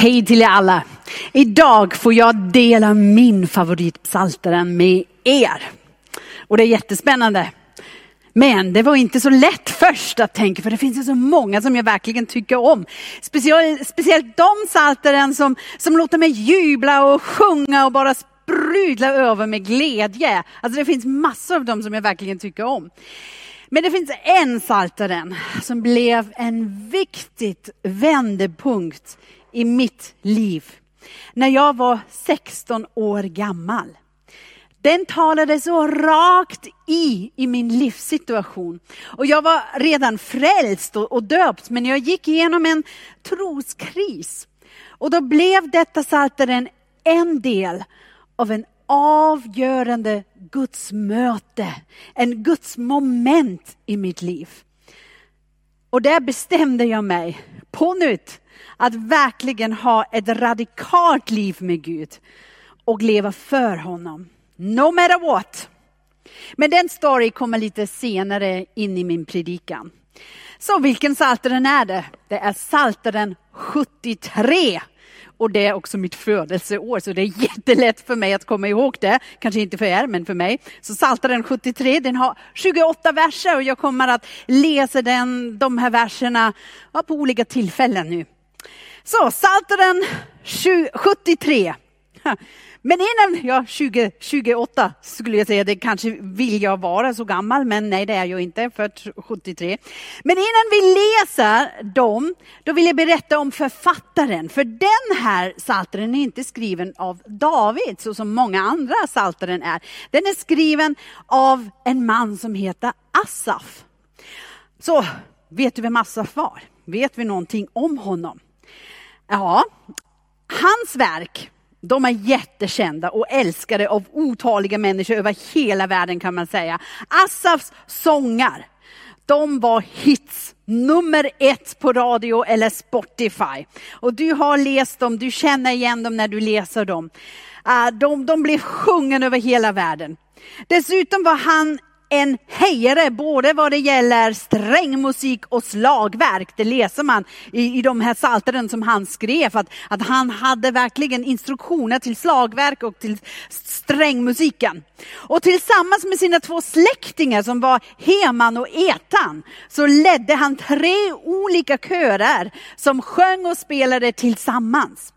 Hej till er alla. Idag får jag dela min favoritpsaltaren med er. Och det är jättespännande. Men det var inte så lätt först att tänka, för det finns ju så många som jag verkligen tycker om. Speciellt, speciellt de psaltaren som, som låter mig jubla och sjunga och bara sprudla över med glädje. Alltså det finns massor av dem som jag verkligen tycker om. Men det finns en psaltaren som blev en viktigt vändpunkt i mitt liv. När jag var 16 år gammal. Den talade så rakt i, i min livssituation. Och jag var redan frälst och, och döpt, men jag gick igenom en troskris. Och då blev detta psaltaren en del av en avgörande Guds möte, en gudsmoment i mitt liv. Och där bestämde jag mig på nytt att verkligen ha ett radikalt liv med Gud och leva för honom. No matter what. Men den story kommer lite senare in i min predikan. Så vilken saltaren är det? Det är salteren 73. Och det är också mitt födelseår, så det är jättelätt för mig att komma ihåg det. Kanske inte för er, men för mig. Så Psaltaren 73, den har 28 verser och jag kommer att läsa den, de här verserna ja, på olika tillfällen nu. Så Psaltaren 73. Men innan, ja 20, 28 skulle jag säga, det kanske vill jag vara så gammal, men nej det är jag inte, för 73. Men innan vi läser dem, då vill jag berätta om författaren. För den här salteren är inte skriven av David, så som många andra salteren är. Den är skriven av en man som heter Asaf. Så, vet du vem Asaf var? Vet vi någonting om honom? Ja, hans verk de är jättekända och älskade av otaliga människor över hela världen kan man säga. Assafs sångar, de var hits nummer ett på radio eller Spotify. Och du har läst dem, du känner igen dem när du läser dem. Ah, de, de blev sjungen över hela världen. Dessutom var han en hejare både vad det gäller strängmusik och slagverk. Det läser man i, i de här salteren som han skrev, att, att han hade verkligen instruktioner till slagverk och till strängmusiken. Och tillsammans med sina två släktingar som var Heman och Etan, så ledde han tre olika körer som sjöng och spelade tillsammans.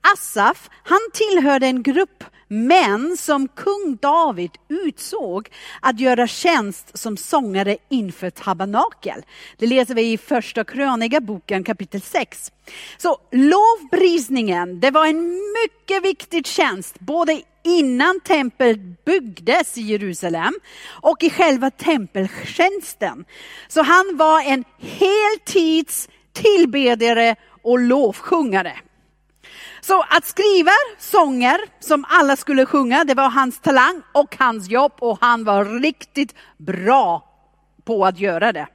Asaf, han tillhörde en grupp män som kung David utsåg att göra tjänst som sångare inför tabernakel. Det läser vi i första krönigaboken kapitel 6. Så lovprisningen, det var en mycket viktig tjänst, både innan templet byggdes i Jerusalem och i själva tempeltjänsten. Så han var en heltids tillbedjare och lovsjungare. Så att skriva sånger som alla skulle sjunga, det var hans talang och hans jobb och han var riktigt bra på att göra det.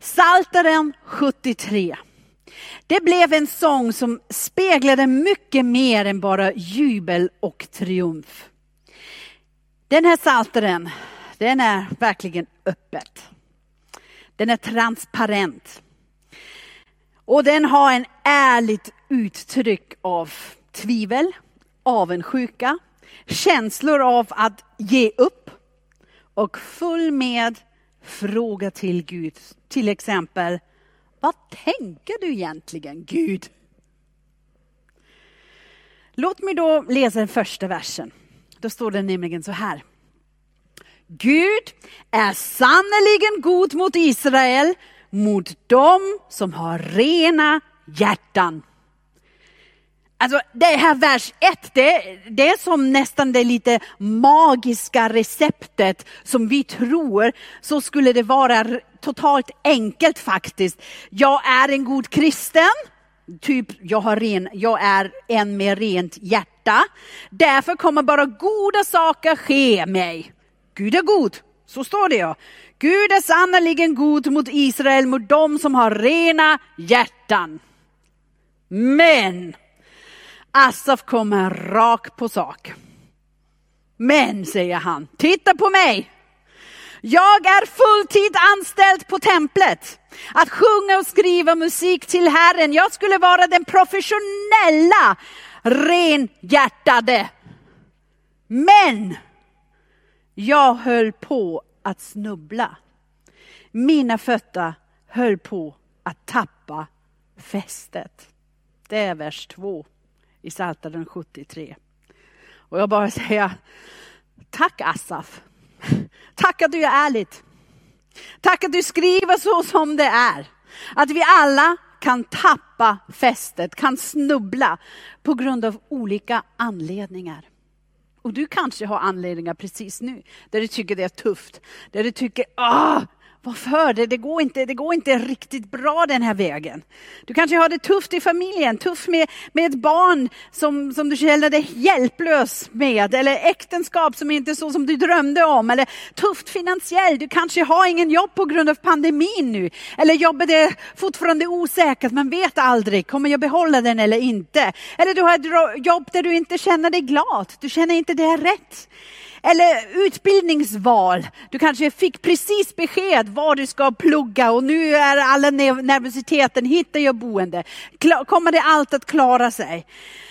Salteren 73. Det blev en sång som speglade mycket mer än bara jubel och triumf. Den här salteren, den är verkligen öppet. Den är transparent. Och den har en ärligt uttryck av tvivel, avundsjuka, känslor av att ge upp och full med fråga till Gud. Till exempel, vad tänker du egentligen Gud? Låt mig då läsa den första versen. Då står det nämligen så här. Gud är sannerligen god mot Israel, mot dem som har rena hjärtan. Alltså det här vers 1, det, det är som nästan det lite magiska receptet som vi tror, så skulle det vara totalt enkelt faktiskt. Jag är en god kristen, typ jag, har ren, jag är en med rent hjärta. Därför kommer bara goda saker ske mig. Gud är god, så står det ja. Gud är sannerligen god mot Israel, mot dem som har rena hjärtan. Men Asaf kommer rakt på sak. Men, säger han, titta på mig. Jag är fulltid anställd på templet. Att sjunga och skriva musik till Herren. Jag skulle vara den professionella, renhjärtade. Men jag höll på att snubbla. Mina fötter höll på att tappa fästet. Det är vers 2 i Psaltaren 73. Och jag bara säger, tack Asaf. Tack att du är ärligt. Tack att du skriver så som det är. Att vi alla kan tappa fästet, kan snubbla på grund av olika anledningar. Och du kanske har anledningar precis nu, där du tycker det är tufft, där du tycker, ah, varför? Det, det, går inte, det går inte riktigt bra den här vägen. Du kanske har det tufft i familjen, tufft med, med ett barn som, som du känner dig hjälplös med, eller äktenskap som inte är så som du drömde om, eller tufft finansiellt. Du kanske har ingen jobb på grund av pandemin nu, eller jobbet är fortfarande osäkert, man vet aldrig, kommer jag behålla den eller inte? Eller du har ett jobb där du inte känner dig glad, du känner inte det är rätt. Eller utbildningsval. Du kanske fick precis besked vad du ska plugga och nu är alla nervositeten, hittar jag boende? Kommer det allt att klara sig?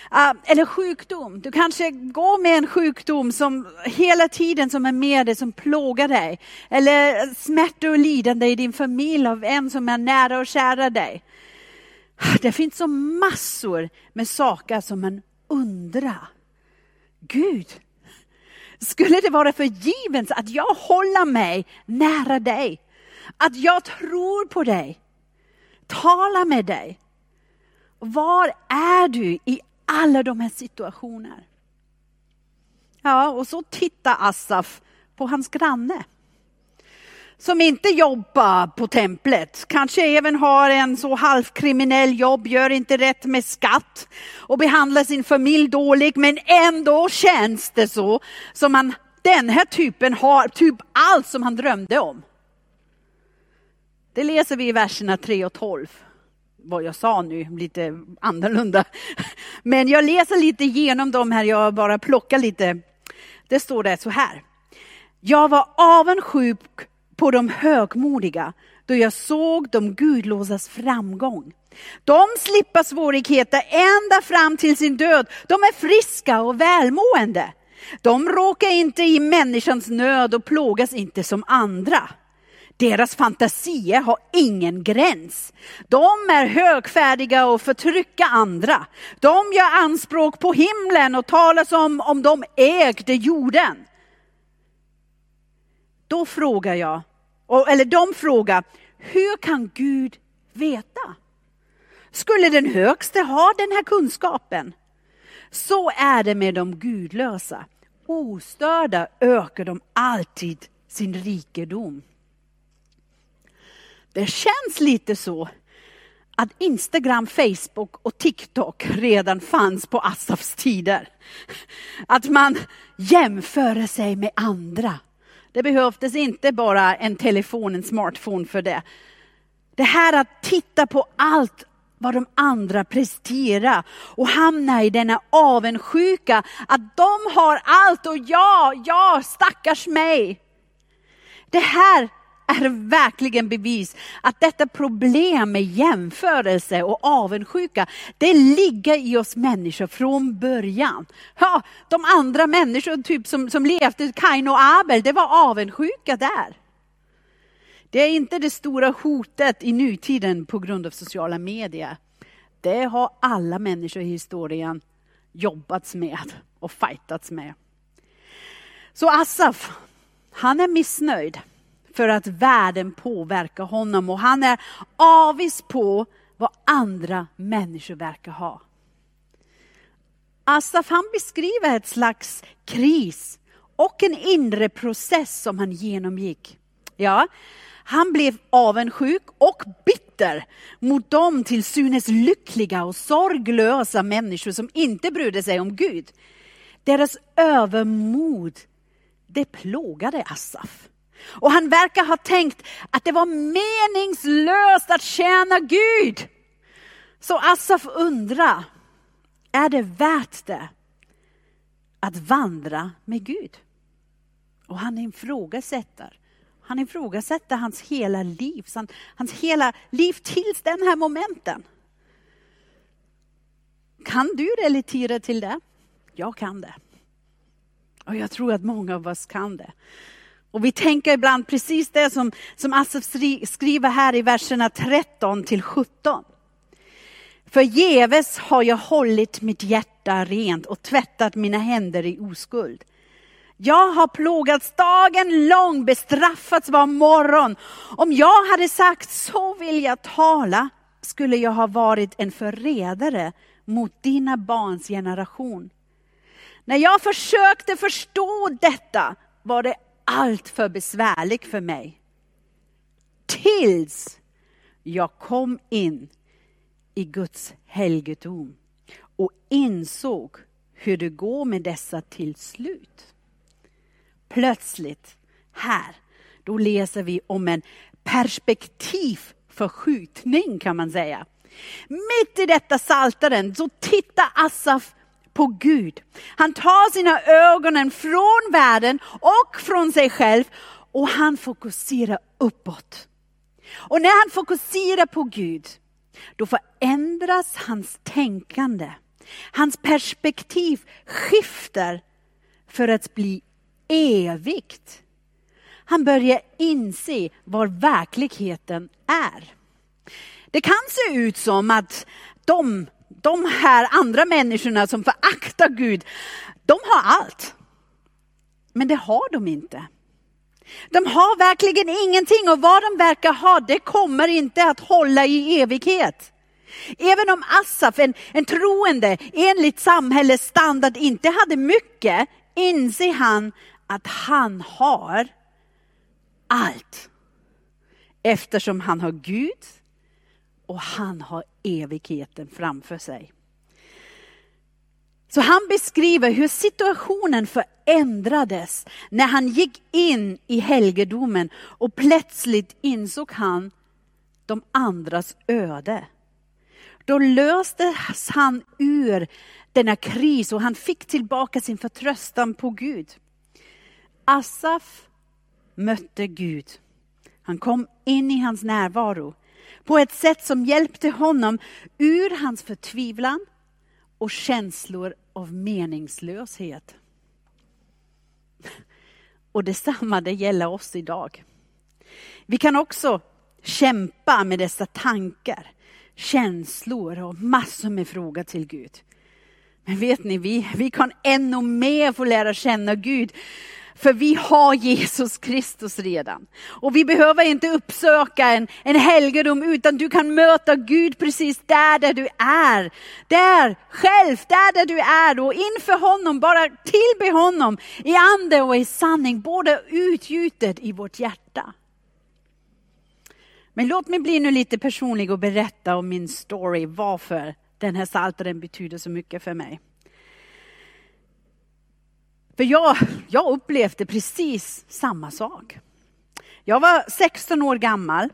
Ah, eller sjukdom. Du kanske går med en sjukdom som hela tiden som är med dig, som plågar dig. Eller smärta och lidande i din familj av en som är nära och kära dig. Ah, det finns så massor med saker som man undrar. Gud, skulle det vara för givet att jag håller mig nära dig, att jag tror på dig, talar med dig. Var är du i alla de här situationerna? Ja, och så tittar Asaf på hans granne som inte jobbar på templet, kanske även har en så halvkriminell jobb, gör inte rätt med skatt och behandlar sin familj dåligt, men ändå känns det så som han, den här typen har typ allt som han drömde om. Det läser vi i verserna 3 och 12. Vad jag sa nu, lite annorlunda. Men jag läser lite genom dem här, jag bara plockar lite. Det står det så här. Jag var avundsjuk på de högmodiga då jag såg de gudlösas framgång. De slipper svårigheter ända fram till sin död. De är friska och välmående. De råkar inte i människans nöd och plågas inte som andra. Deras fantasier har ingen gräns. De är högfärdiga och förtrycker andra. De gör anspråk på himlen och talar som om de ägde jorden. Då frågar jag, eller de frågar, hur kan Gud veta? Skulle den högste ha den här kunskapen? Så är det med de gudlösa. Ostörda ökar de alltid sin rikedom. Det känns lite så att Instagram, Facebook och TikTok redan fanns på Asafs tider. Att man jämför sig med andra. Det behövdes inte bara en telefon, en smartphone för det. Det här att titta på allt vad de andra presterar och hamna i denna avundsjuka att de har allt och jag, jag, stackars mig. Det här är verkligen bevis att detta problem med jämförelse och avundsjuka, det ligger i oss människor från början. Ja, de andra människor typ som, som levde, Kain och Abel, det var avundsjuka där. Det är inte det stora hotet i nutiden på grund av sociala medier. Det har alla människor i historien jobbats med och fightats med. Så Asaf, han är missnöjd för att världen påverkar honom och han är avis på vad andra människor verkar ha. Asaf han beskriver ett slags kris och en inre process som han genomgick. Ja, han blev avundsjuk och bitter mot de till synes lyckliga och sorglösa människor som inte brydde sig om Gud. Deras övermod, det plågade Asaf. Och han verkar ha tänkt att det var meningslöst att tjäna Gud. Så Asaf undrar, är det värt det att vandra med Gud? Och han ifrågasätter Han ifrågasätter hans hela liv, hans hela liv tills den här momenten. Kan du relatera till det? Jag kan det. Och jag tror att många av oss kan det. Och vi tänker ibland precis det som, som Asaf skriver här i verserna 13 till 17. Förgäves har jag hållit mitt hjärta rent och tvättat mina händer i oskuld. Jag har plågats dagen lång, bestraffats var morgon. Om jag hade sagt så vill jag tala skulle jag ha varit en förrädare mot dina barns generation. När jag försökte förstå detta var det allt för besvärligt för mig. Tills jag kom in i Guds helgedom och insåg hur det går med dessa till slut. Plötsligt, här, då läser vi om en perspektivförskjutning kan man säga. Mitt i detta saltaren så tittar Asaf på Gud. Han tar sina ögon från världen och från sig själv och han fokuserar uppåt. Och när han fokuserar på Gud, då förändras hans tänkande. Hans perspektiv skiftar för att bli evigt. Han börjar inse vad verkligheten är. Det kan se ut som att de, de här andra människorna som föraktar Gud, de har allt. Men det har de inte. De har verkligen ingenting och vad de verkar ha, det kommer inte att hålla i evighet. Även om Assaf, en, en troende, enligt samhällets standard inte hade mycket, inser han att han har allt. Eftersom han har Gud och han har evigheten framför sig. Så han beskriver hur situationen förändrades när han gick in i helgedomen och plötsligt insåg han de andras öde. Då löstes han ur denna kris och han fick tillbaka sin förtröstan på Gud. Asaf mötte Gud. Han kom in i hans närvaro på ett sätt som hjälpte honom ur hans förtvivlan och känslor av meningslöshet. Och detsamma det gäller oss idag. Vi kan också kämpa med dessa tankar, känslor och massor med frågor till Gud. Men vet ni, vi, vi kan ännu mer få lära känna Gud för vi har Jesus Kristus redan. Och vi behöver inte uppsöka en, en helgedom utan du kan möta Gud precis där, där du är. Där, själv, där, där du är och inför honom, bara tillbe honom i ande och i sanning, både utgjutet i vårt hjärta. Men låt mig bli nu lite personlig och berätta om min story, varför den här saltaren betyder så mycket för mig. För jag, jag upplevde precis samma sak. Jag var 16 år gammal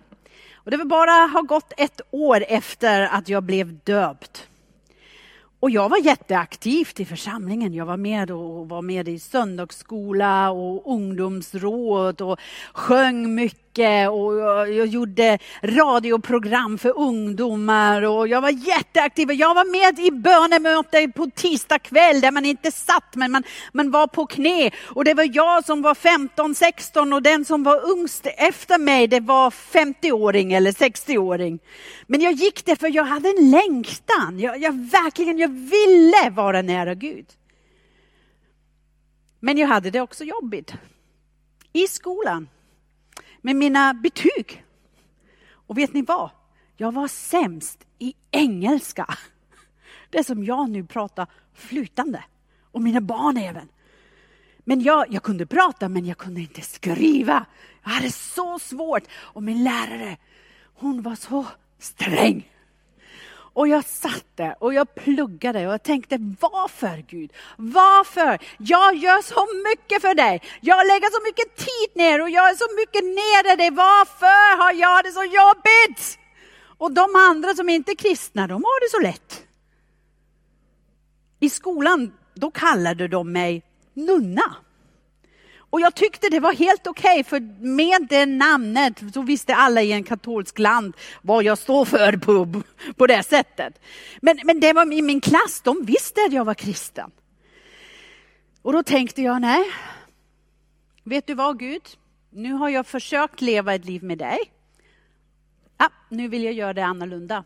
och det var bara har gått ett år efter att jag blev döpt. Och jag var jätteaktiv i församlingen. Jag var med och var med i söndagsskola och ungdomsråd och sjöng mycket och jag gjorde radioprogram för ungdomar och jag var jätteaktiv. Jag var med i bönemöte på tisdag kväll där man inte satt men man, man var på knä och det var jag som var 15, 16 och den som var ungst efter mig det var 50-åring eller 60-åring. Men jag gick det för jag hade en längtan. Jag, jag verkligen, jag ville vara nära Gud. Men jag hade det också jobbigt. I skolan. Med mina betyg. Och vet ni vad? Jag var sämst i engelska. Det som jag nu pratar flytande. Och mina barn även. Men jag, jag kunde prata men jag kunde inte skriva. Jag hade så svårt. Och min lärare, hon var så sträng. Och jag satt där och jag pluggade och jag tänkte varför Gud? Varför? Jag gör så mycket för dig. Jag lägger så mycket tid ner och jag är så mycket nere dig. Varför har jag det så jobbigt? Och de andra som inte är kristna, de har det så lätt. I skolan, då kallade de mig nunna. Och jag tyckte det var helt okej, okay, för med det namnet så visste alla i en katolsk land vad jag står för på, på det sättet. Men, men det var i min klass, de visste att jag var kristen. Och då tänkte jag, nej, vet du vad Gud, nu har jag försökt leva ett liv med dig. Ja, nu vill jag göra det annorlunda.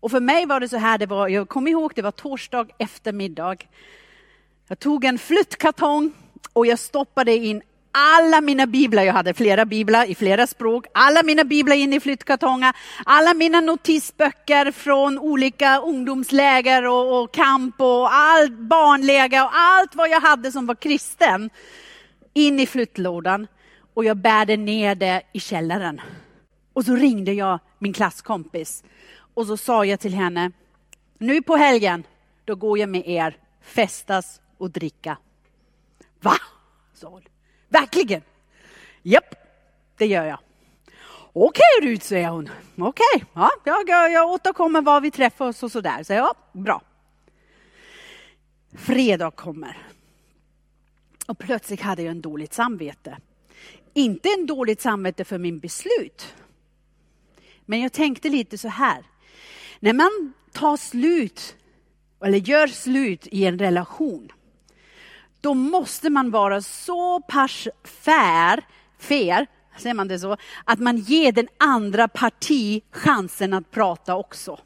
Och för mig var det så här, det var, jag kommer ihåg, det var torsdag eftermiddag. Jag tog en flyttkartong och jag stoppade in alla mina biblar, jag hade flera biblar i flera språk, alla mina biblar in i flyttkartonger, alla mina notisböcker från olika ungdomsläger och, och kamp och all, barnläger och allt vad jag hade som var kristen in i flyttlådan. Och jag bärde ner det i källaren. Och så ringde jag min klasskompis. Och så sa jag till henne, nu på helgen, då går jag med er, festas och dricka. Va? sa hon. Verkligen? Japp, det gör jag. Okej okay, Rut, säger hon. Okej, okay, ja, jag, jag återkommer var vi träffas och sådär. Så ja, bra. Fredag kommer. Och plötsligt hade jag en dåligt samvete. Inte en dåligt samvete för min beslut. Men jag tänkte lite så här. När man tar slut, eller gör slut i en relation, då måste man vara så pass fair, fair säger man det så, att man ger den andra parti chansen att prata också.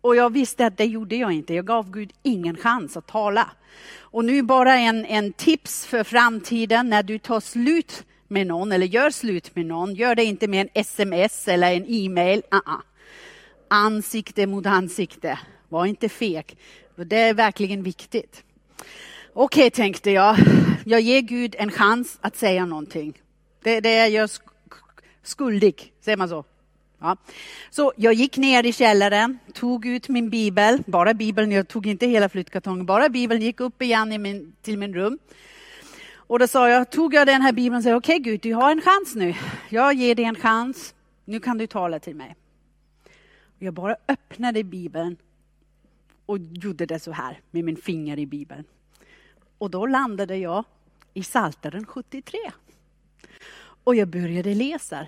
Och jag visste att det gjorde jag inte. Jag gav Gud ingen chans att tala. Och nu bara en, en tips för framtiden när du tar slut med någon eller gör slut med någon. Gör det inte med en sms eller en e-mail. Uh -uh. Ansikte mot ansikte. Var inte feg. Det är verkligen viktigt. Okej, okay, tänkte jag. Jag ger Gud en chans att säga någonting. Det, det är jag skuldig, säger man så? Ja. Så jag gick ner i källaren, tog ut min bibel, bara bibeln, jag tog inte hela flyttkartongen, bara bibeln, gick upp igen i min, till min rum. Och då sa jag, tog jag den här bibeln och sa, okej okay, Gud, du har en chans nu. Jag ger dig en chans, nu kan du tala till mig. Jag bara öppnade bibeln och gjorde det så här med min finger i bibeln. Och då landade jag i Salteren 73. Och jag började läsa.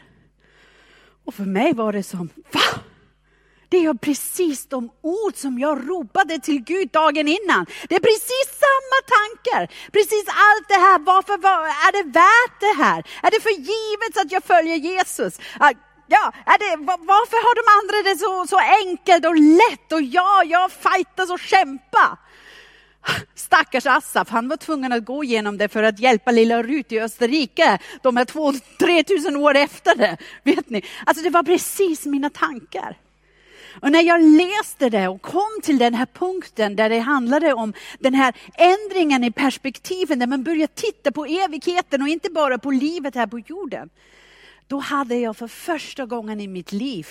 Och för mig var det som, va? Det är precis de ord som jag ropade till Gud dagen innan. Det är precis samma tankar. Precis allt det här. Varför var, är det värt det här? Är det för givet att jag följer Jesus? Ah, ja, är det, varför har de andra det så, så enkelt och lätt och jag, jag fightas och kämpar. Stackars Assaf, han var tvungen att gå igenom det för att hjälpa lilla Rut i Österrike, de här två, tre tusen år efter det. Vet ni? Alltså det var precis mina tankar. Och när jag läste det och kom till den här punkten där det handlade om den här ändringen i perspektiven, där man börjar titta på evigheten och inte bara på livet här på jorden. Då hade jag för första gången i mitt liv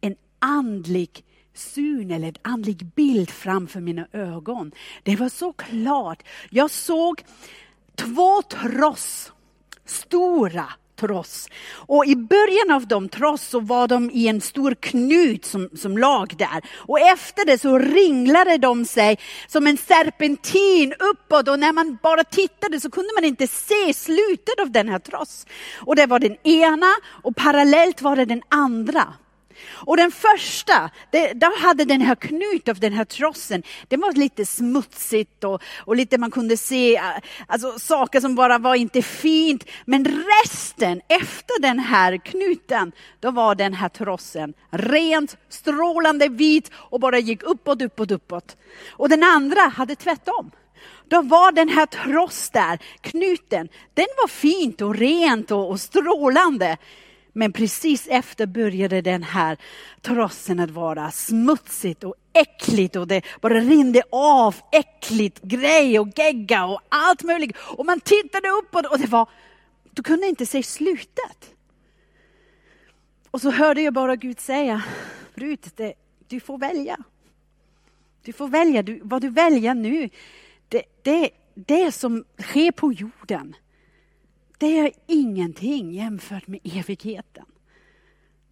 en andlig syn eller en andlig bild framför mina ögon. Det var så klart. Jag såg två tross, stora tross. Och i början av de tross så var de i en stor knut som, som lag där. Och efter det så ringlade de sig som en serpentin uppåt och när man bara tittade så kunde man inte se slutet av den här tross. Och det var den ena och parallellt var det den andra. Och den första, det, där hade den här knut av den här trossen, det var lite smutsigt och, och lite man kunde se äh, alltså, saker som bara var inte fint. Men resten, efter den här knuten, då var den här trossen rent, strålande vit och bara gick uppåt, uppåt, uppåt. Och den andra hade tvärtom. Då var den här tross där, knuten, den var fint och rent och, och strålande. Men precis efter började den här trossen att vara smutsigt och äckligt och det bara rinde av äckligt grej och gegga och allt möjligt. Och man tittade uppåt och det var, du kunde inte se slutet. Och så hörde jag bara Gud säga, Rut, det, du får välja. Du får välja, du, vad du väljer nu, det, det, det som sker på jorden det är ingenting jämfört med evigheten.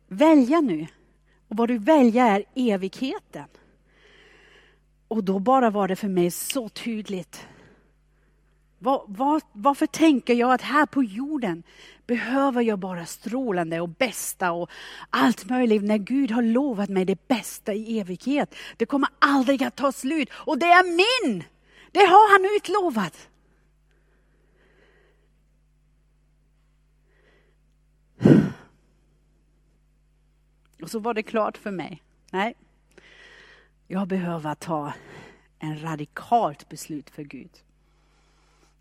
Välja nu. Och vad du väljer är evigheten. Och då bara var det för mig så tydligt. Var, var, varför tänker jag att här på jorden behöver jag bara strålande och bästa och allt möjligt när Gud har lovat mig det bästa i evighet. Det kommer aldrig att ta slut och det är min! Det har han utlovat. Och så var det klart för mig. Nej, jag behöver ta en radikalt beslut för Gud.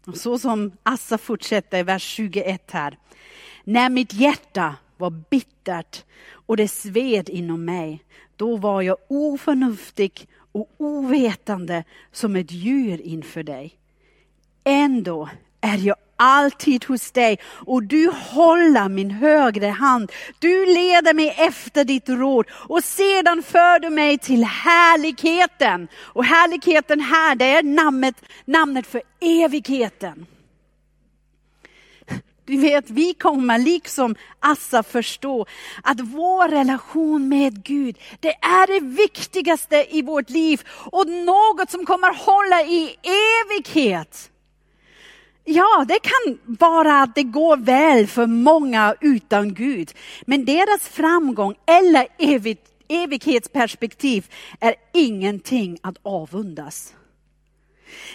Och så som Assa fortsätter i vers 21 här. När mitt hjärta var bittert och det sved inom mig, då var jag oförnuftig och ovetande som ett djur inför dig. Ändå är jag alltid hos dig och du håller min högra hand. Du leder mig efter ditt råd och sedan för du mig till härligheten. Och härligheten här, det är namnet, namnet för evigheten. Du vet, vi kommer liksom Assa förstå att vår relation med Gud, det är det viktigaste i vårt liv och något som kommer hålla i evighet. Ja, det kan vara att det går väl för många utan Gud. Men deras framgång eller evig, evighetsperspektiv är ingenting att avundas.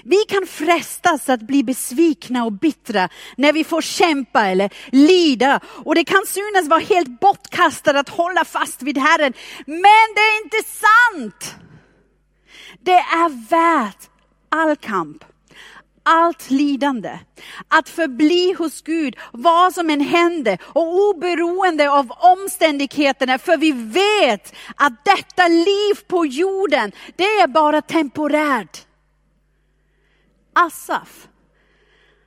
Vi kan frestas att bli besvikna och bittra när vi får kämpa eller lida. Och det kan synas vara helt bortkastat att hålla fast vid Herren. Men det är inte sant! Det är värt all kamp allt lidande. Att förbli hos Gud, vad som än händer och oberoende av omständigheterna. För vi vet att detta liv på jorden, det är bara temporärt. Asaf,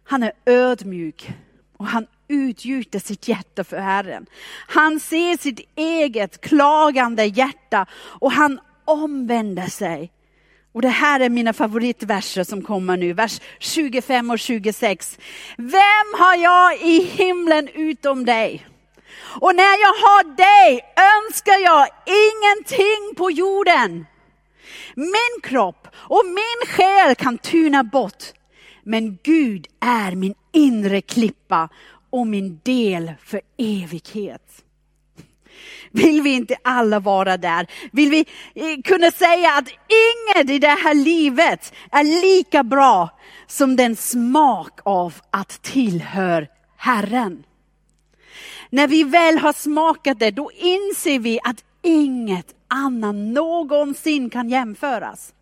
han är ödmjuk och han utgjuter sitt hjärta för Herren. Han ser sitt eget klagande hjärta och han omvänder sig och det här är mina favoritverser som kommer nu, vers 25 och 26. Vem har jag i himlen utom dig? Och när jag har dig önskar jag ingenting på jorden. Min kropp och min själ kan tyna bort, men Gud är min inre klippa och min del för evighet. Vill vi inte alla vara där? Vill vi eh, kunna säga att inget i det här livet är lika bra som den smak av att tillhöra Herren? När vi väl har smakat det, då inser vi att inget annat någonsin kan jämföras.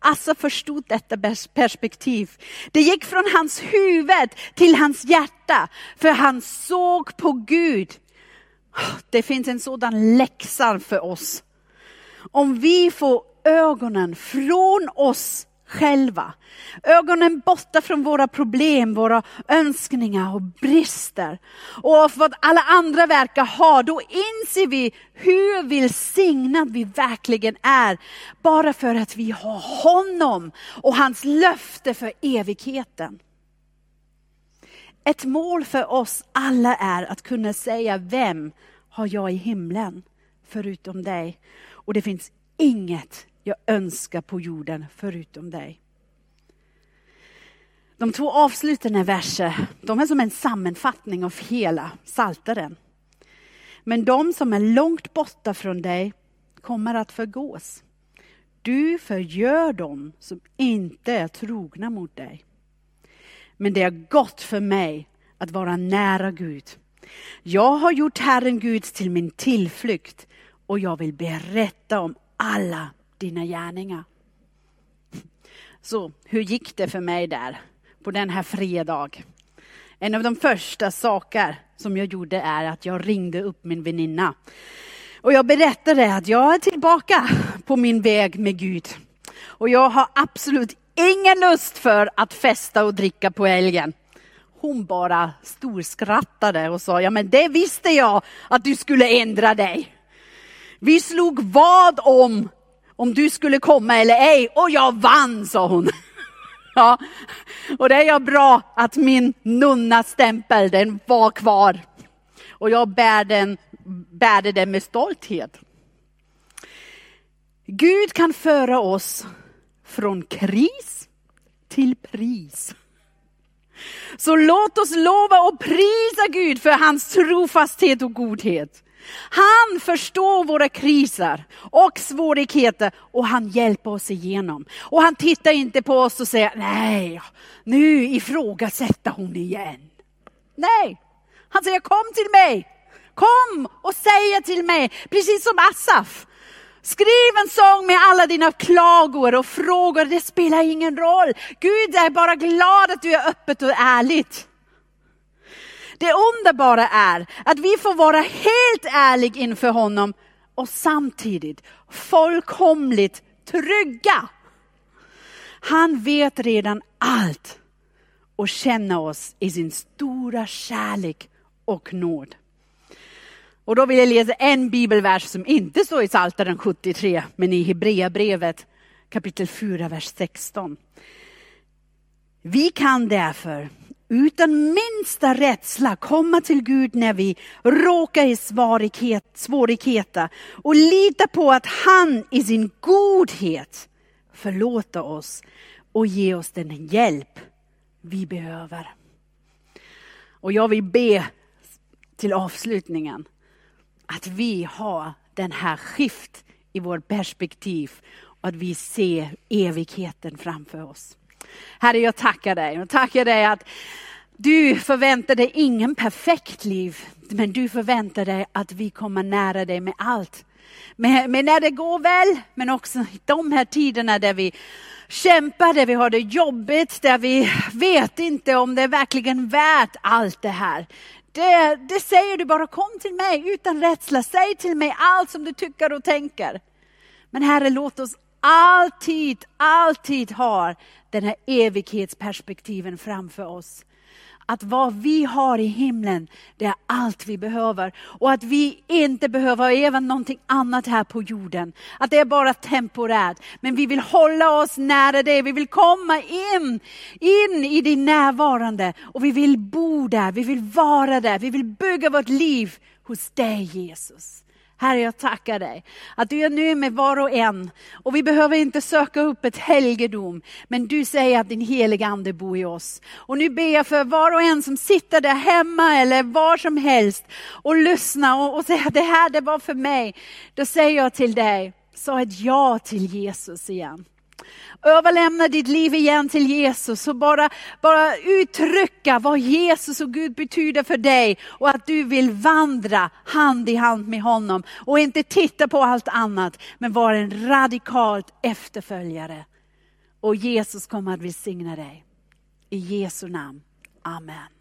Assa förstod detta perspektiv. Det gick från hans huvud till hans hjärta, för han såg på Gud det finns en sådan läxa för oss. Om vi får ögonen från oss själva, ögonen borta från våra problem, våra önskningar och brister och vad alla andra verkar ha, då inser vi hur välsignad vi verkligen är. Bara för att vi har honom och hans löfte för evigheten. Ett mål för oss alla är att kunna säga vem har jag i himlen förutom dig? Och det finns inget jag önskar på jorden förutom dig. De två avslutande verserna de är som en sammanfattning av hela Psaltaren. Men de som är långt borta från dig kommer att förgås. Du förgör dem som inte är trogna mot dig. Men det är gott för mig att vara nära Gud. Jag har gjort Herren Gud till min tillflykt och jag vill berätta om alla dina gärningar. Så hur gick det för mig där på den här fredag? En av de första saker som jag gjorde är att jag ringde upp min väninna. Och jag berättade att jag är tillbaka på min väg med Gud. Och jag har absolut ingen lust för att festa och dricka på helgen. Hon bara storskrattade och sa, ja men det visste jag att du skulle ändra dig. Vi slog vad om, om du skulle komma eller ej och jag vann, sa hon. Ja, och det är jag bra att min nunna-stämpel, den var kvar. Och jag bär den, bärde den med stolthet. Gud kan föra oss från kris till pris. Så låt oss lova och prisa Gud för hans trofasthet och godhet. Han förstår våra kriser och svårigheter och han hjälper oss igenom. Och han tittar inte på oss och säger, nej, nu ifrågasätter hon igen. Nej, han säger kom till mig. Kom och säg till mig, precis som Asaf. Skriv en sång med alla dina klagor och frågor, det spelar ingen roll. Gud är bara glad att du är öppet och ärligt. Det underbara är att vi får vara helt ärliga inför honom och samtidigt fullkomligt trygga. Han vet redan allt och känner oss i sin stora kärlek och nåd. Och då vill jag läsa en bibelvers som inte står i Psaltaren 73, men i Hebreerbrevet kapitel 4, vers 16. Vi kan därför utan minsta rädsla komma till Gud när vi råkar i svårigheter och lita på att han i sin godhet förlåter oss och ger oss den hjälp vi behöver. Och jag vill be till avslutningen att vi har den här skift i vårt perspektiv och att vi ser evigheten framför oss. Herre, jag tackar dig. Jag tackar dig att du förväntar dig ingen perfekt liv, men du förväntar dig att vi kommer nära dig med allt. Men, men när det går väl, men också de här tiderna där vi kämpar, där vi har det jobbigt, där vi vet inte om det är verkligen värt allt det här. Det, det säger du bara, kom till mig utan rädsla, säg till mig allt som du tycker och tänker. Men Herre, låt oss alltid, alltid ha den här evighetsperspektiven framför oss. Att vad vi har i himlen, det är allt vi behöver. Och att vi inte behöver även någonting annat här på jorden. Att det är bara temporärt. Men vi vill hålla oss nära dig. Vi vill komma in, in i din närvarande. Och vi vill bo där, vi vill vara där. Vi vill bygga vårt liv hos dig Jesus. Herre, jag tackar dig att du är nu med var och en. Och vi behöver inte söka upp ett helgedom, men du säger att din heliga ande bor i oss. Och nu ber jag för var och en som sitter där hemma eller var som helst och lyssnar och, och säger att det här det var för mig. Då säger jag till dig, sa ett ja till Jesus igen. Överlämna ditt liv igen till Jesus och bara, bara uttrycka vad Jesus och Gud betyder för dig och att du vill vandra hand i hand med honom och inte titta på allt annat men vara en radikalt efterföljare. Och Jesus kommer att välsigna dig. I Jesu namn. Amen.